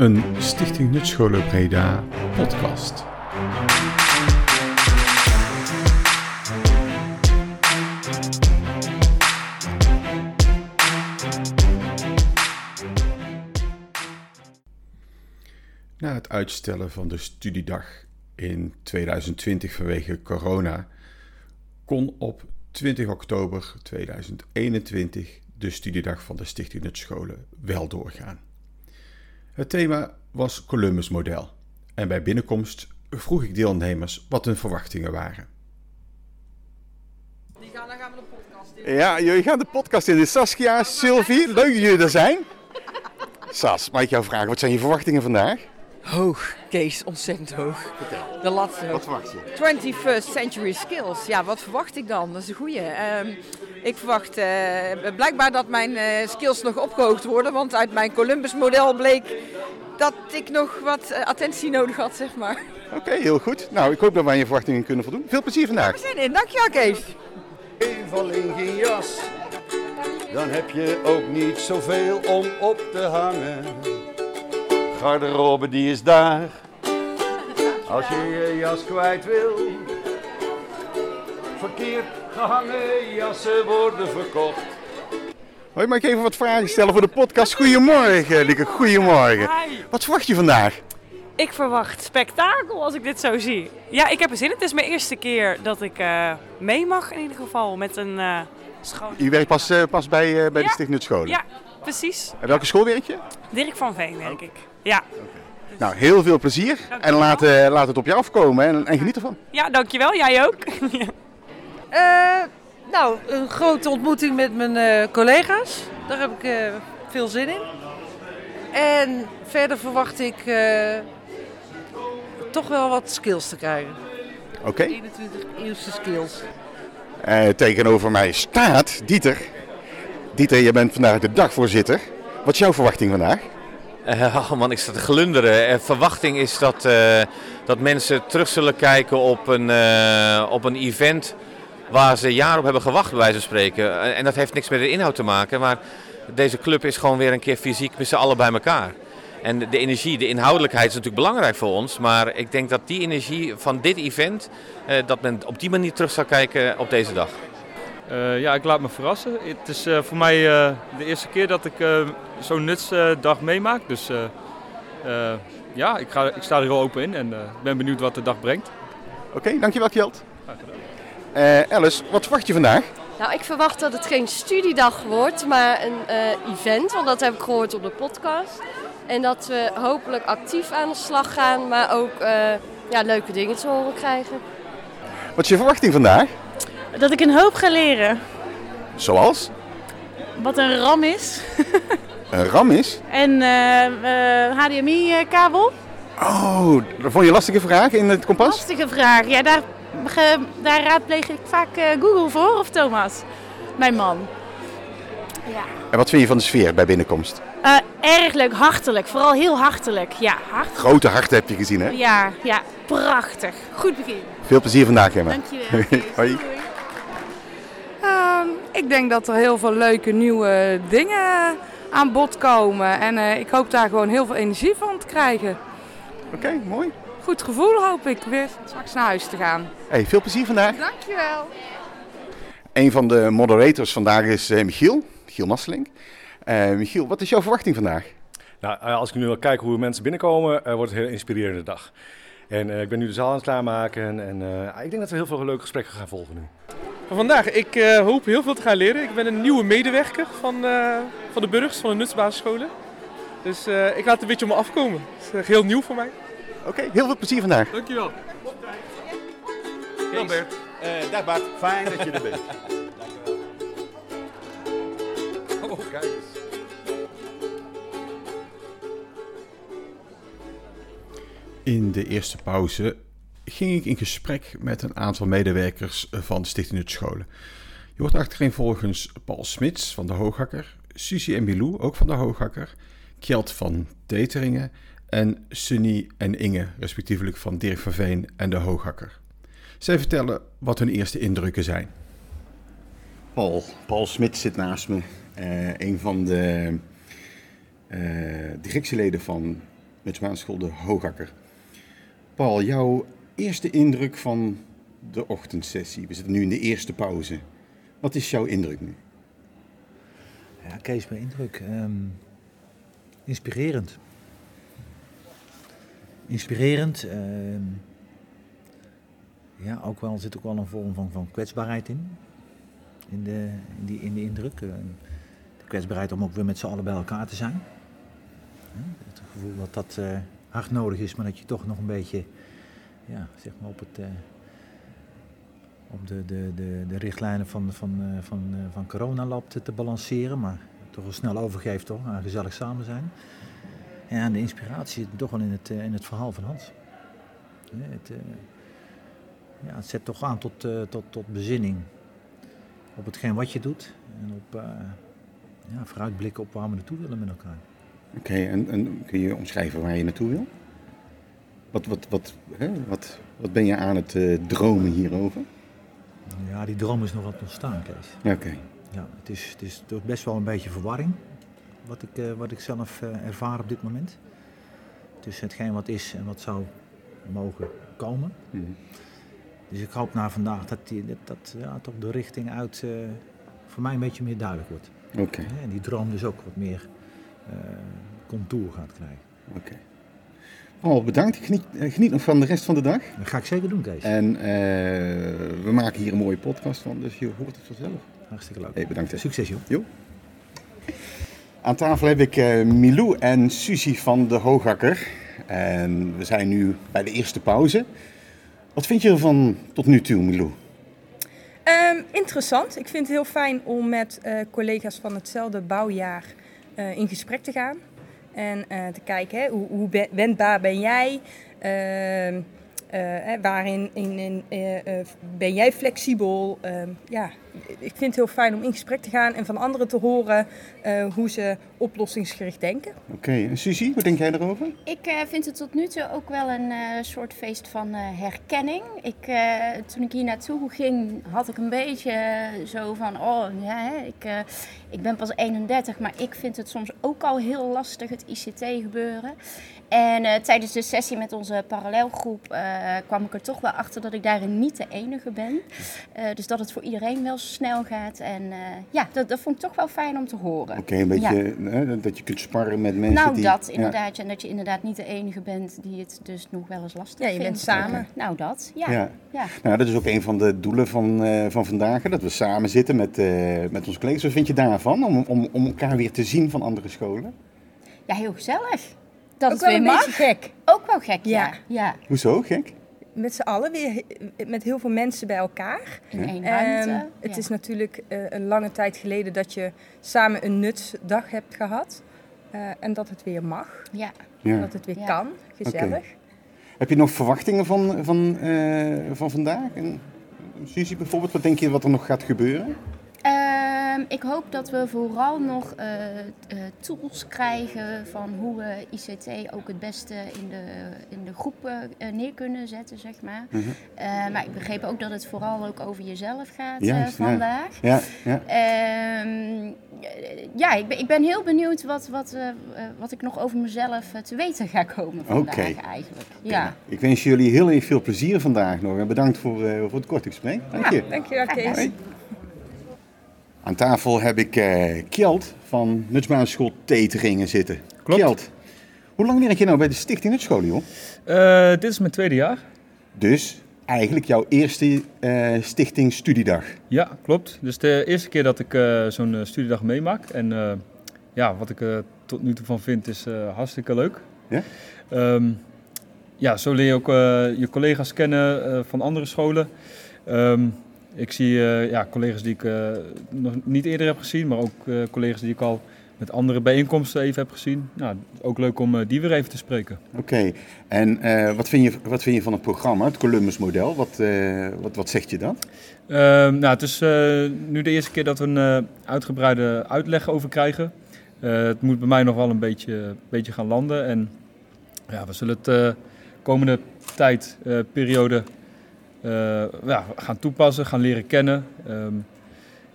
een Stichting Nutscholen Breda podcast. Na het uitstellen van de studiedag in 2020 vanwege corona kon op 20 oktober 2021 de studiedag van de Stichting Nutscholen wel doorgaan. Het thema was Columbus model en bij binnenkomst vroeg ik deelnemers wat hun verwachtingen waren. Die gaan, dan gaan we de podcast in. Ja, jullie gaan de podcast in. Saskia, Sylvie, leuk dat jullie er zijn. Sas, mag ik jou vragen, wat zijn je verwachtingen vandaag? Hoog, Kees, ontzettend hoog. De lat hoog. verwacht je? 21st century skills. Ja, wat verwacht ik dan? Dat is een goeie. Ehm, ik verwacht eh, blijkbaar dat mijn eh, skills nog opgehoogd worden. Want uit mijn Columbus model bleek dat ik nog wat eh, attentie nodig had, zeg maar. Oké, heel goed. Nou, ik hoop dat wij aan je verwachtingen kunnen voldoen. Veel plezier vandaag. Zin in. Dankjewel, Kees. Eenval in geen jas, dan heb je ook niet zoveel om op te hangen. Garderobe die is daar, als je je jas kwijt wil. Verkeerd gehangen jassen worden verkocht. Hoi, mag ik even wat vragen stellen voor de podcast? Goedemorgen, Lieke. Goedemorgen. Wat verwacht je vandaag? Ik verwacht spektakel als ik dit zo zie. Ja, ik heb er zin in. Het is mijn eerste keer dat ik eh, mee mag in ieder geval met een eh schoon... Je werkt pas, eh, pas bij, eh, bij de. Stichting Nutscholen. Ja, precies. En welke school werk je? Dirk van Veen, denk ik. Ja. Nou, heel veel plezier. En laat, eh, laat het op je afkomen en, en geniet ervan. ja, dankjewel. Jij ook. Eh, nou, een grote ontmoeting met mijn eh, collega's. Daar heb ik eh, veel zin in. En verder verwacht ik eh, toch wel wat skills te krijgen. Oké. 21 eerste skills. Eh, tegenover mij staat Dieter. Dieter, je bent vandaag de dagvoorzitter. Wat is jouw verwachting vandaag? Oh man, ik sta te glunderen. Eh, verwachting is dat, eh, dat mensen terug zullen kijken op een, op een event waar ze jaren op hebben gewacht, bij wijze van spreken. En dat heeft niks met de inhoud te maken, maar deze club is gewoon weer een keer fysiek met z'n allen bij elkaar. En de energie, de inhoudelijkheid is natuurlijk belangrijk voor ons, maar ik denk dat die energie van dit event, dat men op die manier terug zal kijken op deze dag. Eh, ja, ik laat me verrassen. Het is eh, voor mij eh, de eerste keer dat ik eh, zo'n nutsdag meemaak. Dus eh, eh, ja, ik, ga, ik sta er heel open in en eh, ben benieuwd wat de dag brengt. Oké, dankjewel Kjeld. Eh Alice, wat verwacht je vandaag? Nou, ik verwacht dat het geen studiedag wordt, maar een eh, event. Want dat heb ik gehoord op de podcast. En dat we hopelijk actief aan de slag gaan, maar ook eh, ja, leuke dingen te horen krijgen. Wat is je verwachting vandaag? Dat ik een hoop ga leren. Zoals? Wat een RAM is. Een ram is? En HDMI-kabel. Oh, dat vond je een lastige vraag in het kompas? Lastige vraag. Ja, daar, daar raadpleeg ik vaak eh, Google voor. Of Thomas, mijn man. En wat vind je van de sfeer bij binnenkomst? Eh, erg leuk, hartelijk. Vooral heel hartelijk. Ja, hartelijk. Grote harten heb je gezien, hè? Ja, ja, prachtig. Goed begin. Veel plezier vandaag, Emma. Dankjewel. Hoi. Ehm, ik denk dat er heel veel leuke nieuwe dingen aan bod komen. En eh, ik hoop daar gewoon heel veel energie van te krijgen. Oké, mooi. Goed gevoel hoop ik weer straks naar huis te gaan. Hey, veel plezier vandaag. Dankjewel. Een van de moderators vandaag is eh, Michiel, Michiel Masselink. Eh, Michiel, wat is jouw verwachting vandaag? Nou, eh, als ik nu al kijk hoe mensen binnenkomen, eh, wordt het een heel inspirerende dag. En eh, ik ben nu de zaal aan het klaarmaken en eh, ik denk dat we heel veel leuke gesprekken gaan volgen nu. Van vandaag, ik eh, hoop heel veel te gaan leren. Ik ben een nieuwe medewerker van, eh, van de Burgs, van de Nutsbasisscholen. Dus eh, ik laat het een beetje op me afkomen. Het is heel nieuw voor mij. Oké, heel veel plezier vandaag. Dankjewel. Kees, Bert. dag Bart, fijn dat je er bent. Oh, kijk eens. In de eerste pauze ging ik in gesprek met een aantal medewerkers van de Stichting Nutscholen. Je hoort achtereenvolgens Paul Smits van de Hooghakker, Susie en Milou, ook van de Hooghakker, Kjeld van Teteringen en Sunny en Inge, respectievelijk van Dirk van Veen en de Hooghakker. Zij vertellen wat hun eerste indrukken zijn. Paul, Paul Smits zit naast me, eh, een van de eh, directieleden van Nutsbaanschool De Hoogakker. Paul, jouw eerste indruk van de ochtendsessie. We zitten nu in de eerste pauze. Wat is jouw indruk nu? Ja, Kees, mijn indruk. ehm, inspirerend. Inspirerend. ehm, ja, ook wel, zit ook wel een vorm van, van kwetsbaarheid in. In de, in die, in de indruk. Ehm, de kwetsbaarheid om ook weer met z'n allen bij elkaar te zijn. Het gevoel dat dat eh, hard nodig is, maar dat je toch nog een beetje ja, zeg maar op, het, eh, op de, de, de, de richtlijnen van, van, eh, van, eh, van coronalab te, te balanceren. Maar toch wel snel overgeeft toch, aan gezellig samen zijn. En de inspiratie zit toch wel in het, in het verhaal van Hans. Het, ja, het zet toch aan tot, tot, tot bezinning op hetgeen wat je doet. En op ja, vooruitblikken op waar we naartoe willen met elkaar. Oké, en, en kun je omschrijven waar je naartoe wil? Wat, wat, wat, hè, wat, wat ben je aan het eh, dromen hierover? Ja, die droom is nog wat ontstaan, Kees. Oké. Ja, het is, het is best wel een beetje verwarring, wat ik, eh, wat ik zelf eh, ervaar op dit moment. Tussen hetgeen wat is en wat zou mogen komen. Mhm. Dus ik hoop na vandaag dat, die, dat, dat ja, toch de richting uit voor mij een beetje meer duidelijk wordt. Oké. En die droom dus ook wat meer contour gaat krijgen. Oké. Paul, bedankt. Geniet, eh, geniet nog van de rest van de dag. Dat ga ik zeker doen, Kees. En eh, we maken hier een mooie podcast van, dus je hoort het vanzelf. Hartstikke leuk. Hey, bedankt. hè. Succes, joh. Jo. Aan tafel heb ik eh, Milou en Suzy van de Hoogakker. En we zijn nu bij de eerste pauze. Wat vind je ervan tot nu toe, Milou? Ehm, interessant. Ik vind het heel fijn om met eh, collega's van hetzelfde bouwjaar eh, in gesprek te gaan. En eh, te kijken, hè, hoe, hoe wendbaar ben jij? Ehm, eh, waarin in, in, eh, ben jij flexibel? Ehm, ja, ik vind het heel fijn om in gesprek te gaan en van anderen te horen hoe ze oplossingsgericht denken. Oké, en Suzy, wat denk jij erover? Ik eh, vind het tot nu toe ook wel een eh, soort feest van eh, herkenning. Ik, eh, toen ik hier naartoe ging, had ik een beetje zo van: oh ja, hè, ik, eh, ik ben pas 31, maar ik vind het soms ook al heel lastig, het ICT-gebeuren. En eh, tijdens de sessie met onze parallelgroep eh, kwam ik er toch wel achter dat ik daarin niet de enige ben. Eh, dus dat het voor iedereen wel snel gaat. En eh, ja, dat, dat vond ik toch wel fijn om te horen. Oké, een beetje Ja. Hè, dat je kunt sparren met mensen Nou, die... dat inderdaad. ja, En dat je inderdaad niet de enige bent die het dus nog wel eens lastig Ja, je vindt. bent samen. Nou, dat. Ja. Ja. ja. Nou, dat is ook een van de doelen van, eh, van vandaag, dat we samen zitten met, eh, met onze collega's. Wat vind je daarvan, om, om, om elkaar weer te zien van andere scholen? Ja, heel gezellig. Dat Ook het wel weer een mag. beetje gek. Ook wel gek, ja. Ja. ja. Hoezo, gek? Met z'n allen weer met heel veel mensen bij elkaar. In één Ehm, ruimte. het ja. is natuurlijk eh, een lange tijd geleden dat je samen een nutsdag hebt gehad. Eh, en dat het weer mag. Ja. Ja. Dat het weer Ja. kan. Gezellig. Heb je nog verwachtingen van, van, eh, van vandaag? En Suzy bijvoorbeeld, wat denk je wat er nog gaat gebeuren? Ehm, ik hoop dat we vooral nog eh, tools krijgen van hoe we ICT ook het beste in de, in de groep eh, neer kunnen zetten, zeg maar. Eh, maar ik begreep ook dat het vooral ook over jezelf gaat ja. vandaag. Ja, ja. Ehm, ja, ik ben, ik ben heel benieuwd wat, wat, wat ik nog over mezelf te weten ga komen vandaag Oké. eigenlijk. Ja. Ik wens jullie heel erg veel plezier vandaag nog en bedankt voor, voor het korte gesprek. Dank je. Dankjewel Kees. Hoi. Aan tafel heb ik eh Kjeld van Nutsbaanschool Teteringen zitten. Klopt. Kjeld, hoe lang werk je nou bij de Stichting Nutschool, joh? Eh, dit is mijn tweede jaar. Dus eigenlijk jouw eerste eh, stichting studiedag. Ja, klopt. Dus de eerste keer dat ik zo'n studiedag meemaak. En ja, wat ik er tot nu toe van vind is hartstikke leuk. Ja? Ehm, ja, zo leer je ook je collega's kennen van andere scholen. Ehm, ik zie eh, ja, collega's die ik eh, nog niet eerder heb gezien, maar ook eh, collega's die ik al met andere bijeenkomsten even heb gezien. Nou, ook leuk om die weer even te spreken. Oké, en wat, vind je, wat vind je van het programma, het Columbus-model? Wat, eh, wat, wat zegt je dat? Ehm, nou, het is nu de eerste keer dat we een uitgebreide uitleg over krijgen. Het moet bij mij nog wel een beetje, beetje gaan landen. En ja, we zullen het de komende tijd, periode, eh, ja, gaan toepassen, gaan leren kennen. Ehm,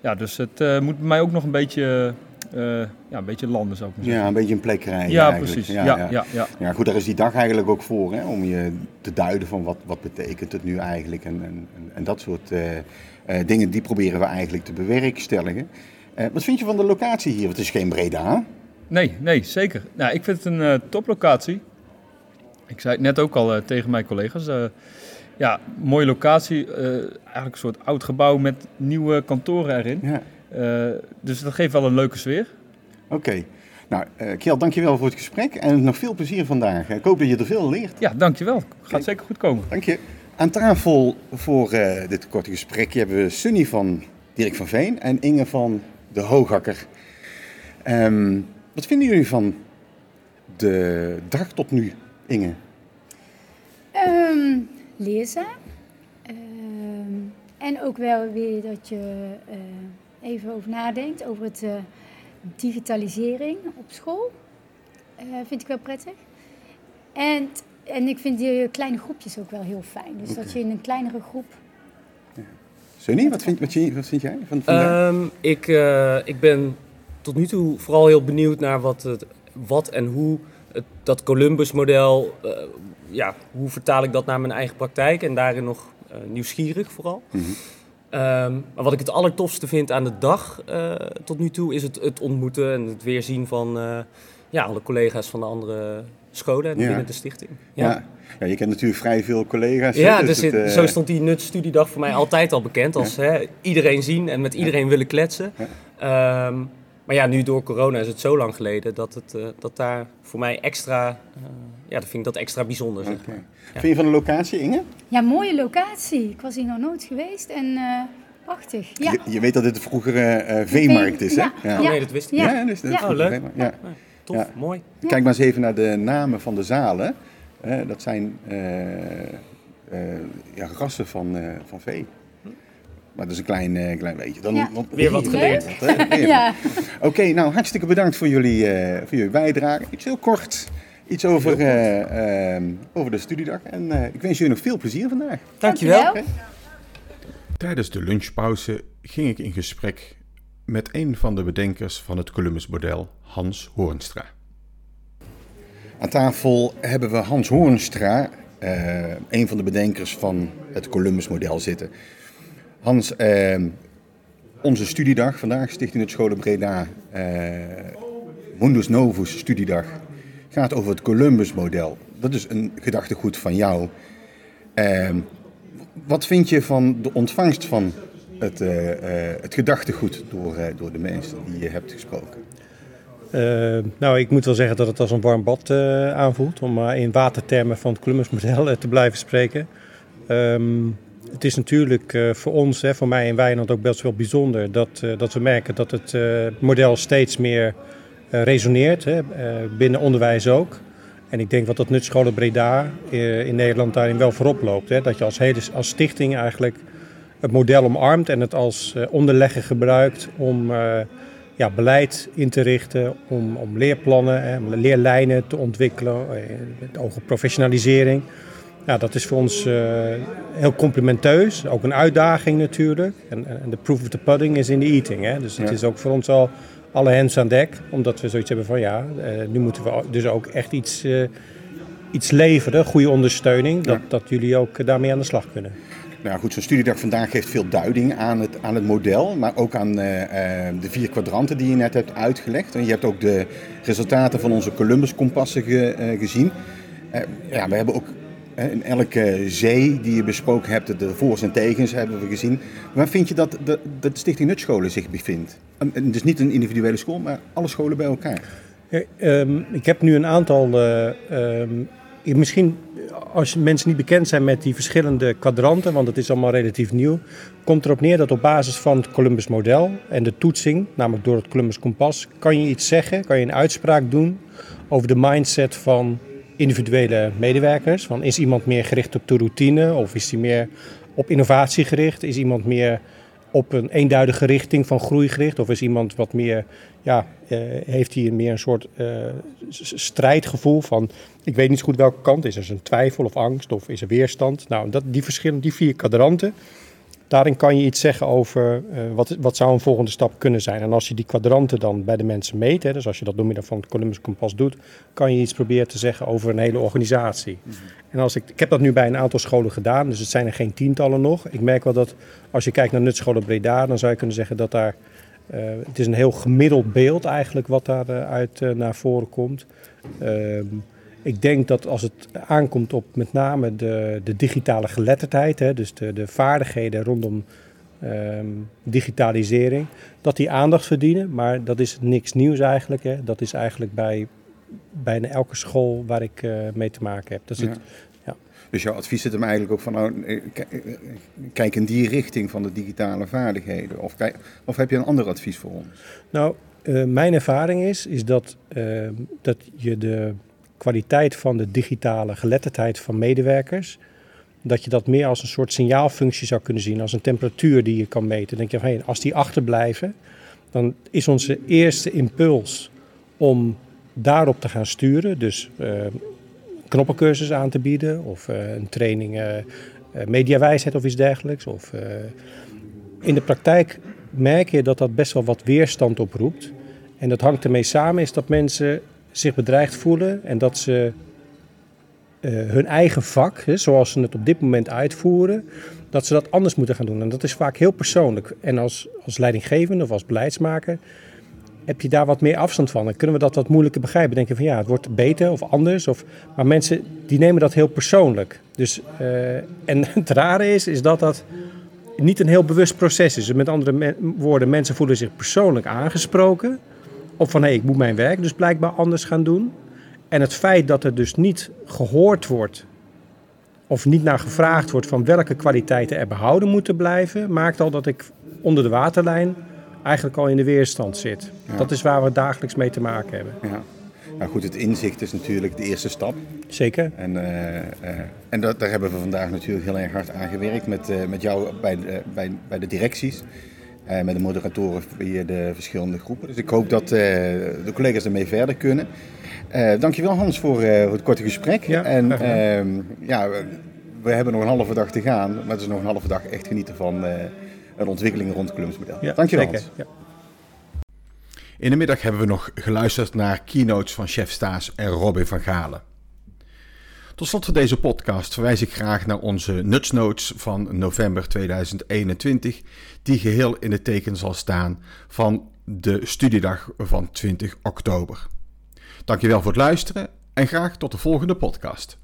ja, dus het eh, moet bij mij ook nog een beetje eh, ja, een beetje landen zou ik maar Ja, zeggen. een beetje een plekkerij. Ja, eigenlijk. precies. Ja, ja, ja. ja, goed, daar is die dag eigenlijk ook voor, hè, om je te duiden van wat, wat betekent het nu eigenlijk. En, en, en- dat soort eh, eh, dingen, die proberen we eigenlijk te bewerkstelligen. Eh, wat vind je van de locatie hier? Want het is geen Breda. Nee, nee, zeker. Nou, ik vind het een eh, toplocatie. Ik zei het net ook al eh, tegen mijn collega's. Ja, mooie locatie. eh, eigenlijk een soort oud gebouw met nieuwe kantoren erin. Eh, dus dat geeft wel een leuke sfeer. Oké. Nou, eh Kjell, dankjewel voor het gesprek en nog veel plezier vandaag. Ik hoop dat je er veel leert. Ja, dankjewel. Gaat zeker goed komen. Dank je. Aan tafel voor eh, dit korte gesprekje hebben we Sunny van Dirk van Veen en Inge van de Hoogakker. Ehm, wat vinden jullie van de dag tot nu, Inge? Ehm, leerzaam. Ehm, en ook wel weer dat je eh, even over nadenkt over het eh, digitalisering op school. Eh, vind ik wel prettig. En, en ik vind die kleine groepjes ook wel heel fijn. Dus dat je in een kleinere groep Sunny, wat vind, wat, vind- wat vind jij van vandaag? Ehm, ik, eh, ik ben tot nu toe vooral heel benieuwd naar wat, het, wat en hoe het, dat Columbus-model, eh, ja, hoe vertaal ik dat naar mijn eigen praktijk en daarin nog eh, nieuwsgierig vooral. Mhm. Ehm, maar wat ik het allertofste vind aan de dag eh, tot nu toe is het, het ontmoeten en het weerzien van eh, ja, alle collega's van de andere scholen Ja. binnen de stichting. ja. Ja. je kent natuurlijk vrij veel collega's. Ja, dus dus het, het- eh, zo stond die nutstudiedag voor mij altijd al bekend als hè, iedereen zien en met iedereen willen kletsen. Ehm, maar ja, nu door corona is het zo lang geleden dat, het, eh, dat daar voor mij extra, eh, ja, dat vind ik dat extra bijzonder. Zeg maar. Ja. Vind je van de locatie, Inge? Ja, mooie locatie. Ik was hier nog nooit geweest en eh, prachtig. Ja. Je, je weet dat dit de vroegere eh, veemarkt is, hè? Ja, ja. Oh, nee, dat wist ik Ja, niet. ja, dus Ja. vroegere Oh, leuk. Ja. Ja, tof, mooi. Kijk maar eens even naar de namen van de zalen. Dat zijn eh, eh, ja, rassen van, eh, van vee. Maar dat is een klein, eh, klein beetje. Dan, Ja. Weer wat geleerd. Ja. Oké, nou hartstikke bedankt voor jullie, eh, voor jullie bijdrage. Iets heel kort. Iets over, eh, ehm, over de studiedag. En eh, ik wens jullie nog veel plezier vandaag. Dankjewel. Oké. Tijdens de lunchpauze ging ik in gesprek met een van de bedenkers van het Columbus-model, Hans Hoornstra. Aan tafel hebben we Hans Hoornstra, eh, een van de bedenkers van het Columbus-model zitten. Hans, eh, onze studiedag vandaag, Stichting het Scholen Breda, eh, Mundus Novus studiedag, gaat over het Columbus-model. Dat is een gedachtegoed van jou. Eh, wat vind je van de ontvangst van het, eh, eh, het gedachtegoed door, eh, door de mensen die je hebt gesproken? Eh, nou, ik moet wel zeggen dat het als een warm bad aanvoelt, om maar in watertermen van het Columbus-model te blijven spreken. Ehm, het is natuurlijk eh, voor ons, hè, voor mij in Wijnand ook best wel bijzonder dat, eh, dat we merken dat het eh, model steeds meer resoneert, hè, binnen onderwijs ook. En ik denk dat dat Nutscholen Breda in Nederland daarin wel voorop loopt. Hè, dat je als, hele, als stichting eigenlijk het model omarmt en het als onderlegger gebruikt om ja, beleid in te richten, om, om leerplannen, hè, leerlijnen te ontwikkelen, met oog op professionalisering. Ja, dat is voor ons eh, heel complimenteus, ook een uitdaging natuurlijk. En, en de proof of the pudding is in the eating. Hè? Dus het Ja. is ook voor ons al alle hens aan dek, omdat we zoiets hebben van ja, eh, nu moeten we dus ook echt iets, eh, iets leveren, goede ondersteuning, dat, dat jullie ook daarmee aan de slag kunnen. Nou goed, zo'n studiedag vandaag geeft veel duiding aan het, aan het model, maar ook aan de vier kwadranten die je net hebt uitgelegd. En je hebt ook de resultaten van onze Columbus-kompassen ge- gezien. Ja, we hebben ook in elke zee die je besproken hebt, de voor's en tegens hebben we gezien. Waar vind je dat de, de Stichting Nutscholen zich bevindt? Dus niet een individuele school, maar alle scholen bij elkaar. Ehm, ik heb nu een aantal. eh, ehm, misschien als mensen niet bekend zijn met die verschillende kwadranten, want het is allemaal relatief nieuw, komt erop neer dat op basis van het Columbus model en de toetsing, namelijk door het Columbus kompas, kan je iets zeggen, kan je een uitspraak doen over de mindset van individuele medewerkers. Van is iemand meer gericht op de routine of is hij meer op innovatie gericht? Is iemand meer op een eenduidige richting van groei gericht? Of is iemand wat meer, ja, eh, heeft hij meer een soort eh, strijdgevoel van, ik weet niet zo goed welke kant, is er een twijfel of angst of is er weerstand? Nou, dat, die verschillen, die vier kwadranten, daarin kan je iets zeggen over uh, wat, wat zou een volgende stap kunnen zijn. En als je die kwadranten dan bij de mensen meet, hè, dus als je dat door middel van het Columbus Kompas doet, kan je iets proberen te zeggen over een hele organisatie. Mhm. En als ik, ik heb dat nu bij een aantal scholen gedaan, dus het zijn er geen tientallen nog. Ik merk wel dat als je kijkt naar Nutscholen Breda, dan zou je kunnen zeggen dat daar, uh, het is een heel gemiddeld beeld eigenlijk wat daaruit uh, naar voren komt. Ehm, ik denk dat als het aankomt op met name de, de digitale geletterdheid, hè, dus de, de vaardigheden rondom ehm, digitalisering, dat die aandacht verdienen. Maar dat is niks nieuws eigenlijk. Hè. Dat is eigenlijk bij bijna elke school waar ik uh, mee te maken heb. Dat is het, ja. Dus jouw advies zit hem eigenlijk ook van, nou, eh, eh, kijk in die richting van de digitale vaardigheden. Of, kijk, of heb je een ander advies voor ons? Nou, uh, mijn ervaring is, is dat, uh, dat je de kwaliteit van de digitale geletterdheid van medewerkers, dat je dat meer als een soort signaalfunctie zou kunnen zien, als een temperatuur die je kan meten. Dan denk je van, hey, als die achterblijven, dan is onze eerste impuls om daarop te gaan sturen. Dus uh, knoppencursus aan te bieden of uh, een training uh, mediawijsheid of iets dergelijks. Of, in de praktijk merk je dat dat best wel wat weerstand oproept. En dat hangt ermee samen is dat mensen zich bedreigd voelen en dat ze uh, hun eigen vak, hè, zoals ze het op dit moment uitvoeren, dat ze dat anders moeten gaan doen. En dat is vaak heel persoonlijk. En als, als leidinggevende of als beleidsmaker heb je daar wat meer afstand van. Dan kunnen we dat wat moeilijker begrijpen. Denken van ja, het wordt beter of anders. Of, maar mensen die nemen dat heel persoonlijk. Dus, uh, en het rare is, is dat dat niet een heel bewust proces is. Met andere woorden, mensen voelen zich persoonlijk aangesproken. Of van hé, hey, ik moet mijn werk dus blijkbaar anders gaan doen. En het feit dat er dus niet gehoord wordt of niet naar gevraagd wordt van welke kwaliteiten er behouden moeten blijven, maakt al dat ik onder de waterlijn eigenlijk al in de weerstand zit. Ja. Dat is waar we dagelijks mee te maken hebben. Ja. Nou goed, het inzicht is natuurlijk de eerste stap. Zeker. En, uh, uh, en dat, daar hebben we vandaag natuurlijk heel erg hard aan gewerkt met, uh, met jou bij, bij, bij de directies. Uh, met de moderatoren via de verschillende groepen. Dus ik hoop dat uh, de collega's ermee verder kunnen. Uh, dankjewel Hans voor het korte gesprek. Ja, en ehm, ja, we, we, hebben nog een halve dag te gaan. Maar het is nog een halve dag echt genieten van een ontwikkeling rond het Columbusmodel. Ja, dankjewel zeker. Hans. Ja. In de middag hebben we nog geluisterd naar keynotes van chef Staes en Robin van Galen. Tot slot van deze podcast verwijs ik graag naar onze Nutsnotes van november 2021, die geheel in het teken zal staan van de studiedag van 20 oktober. Dankjewel voor het luisteren en graag tot de volgende podcast.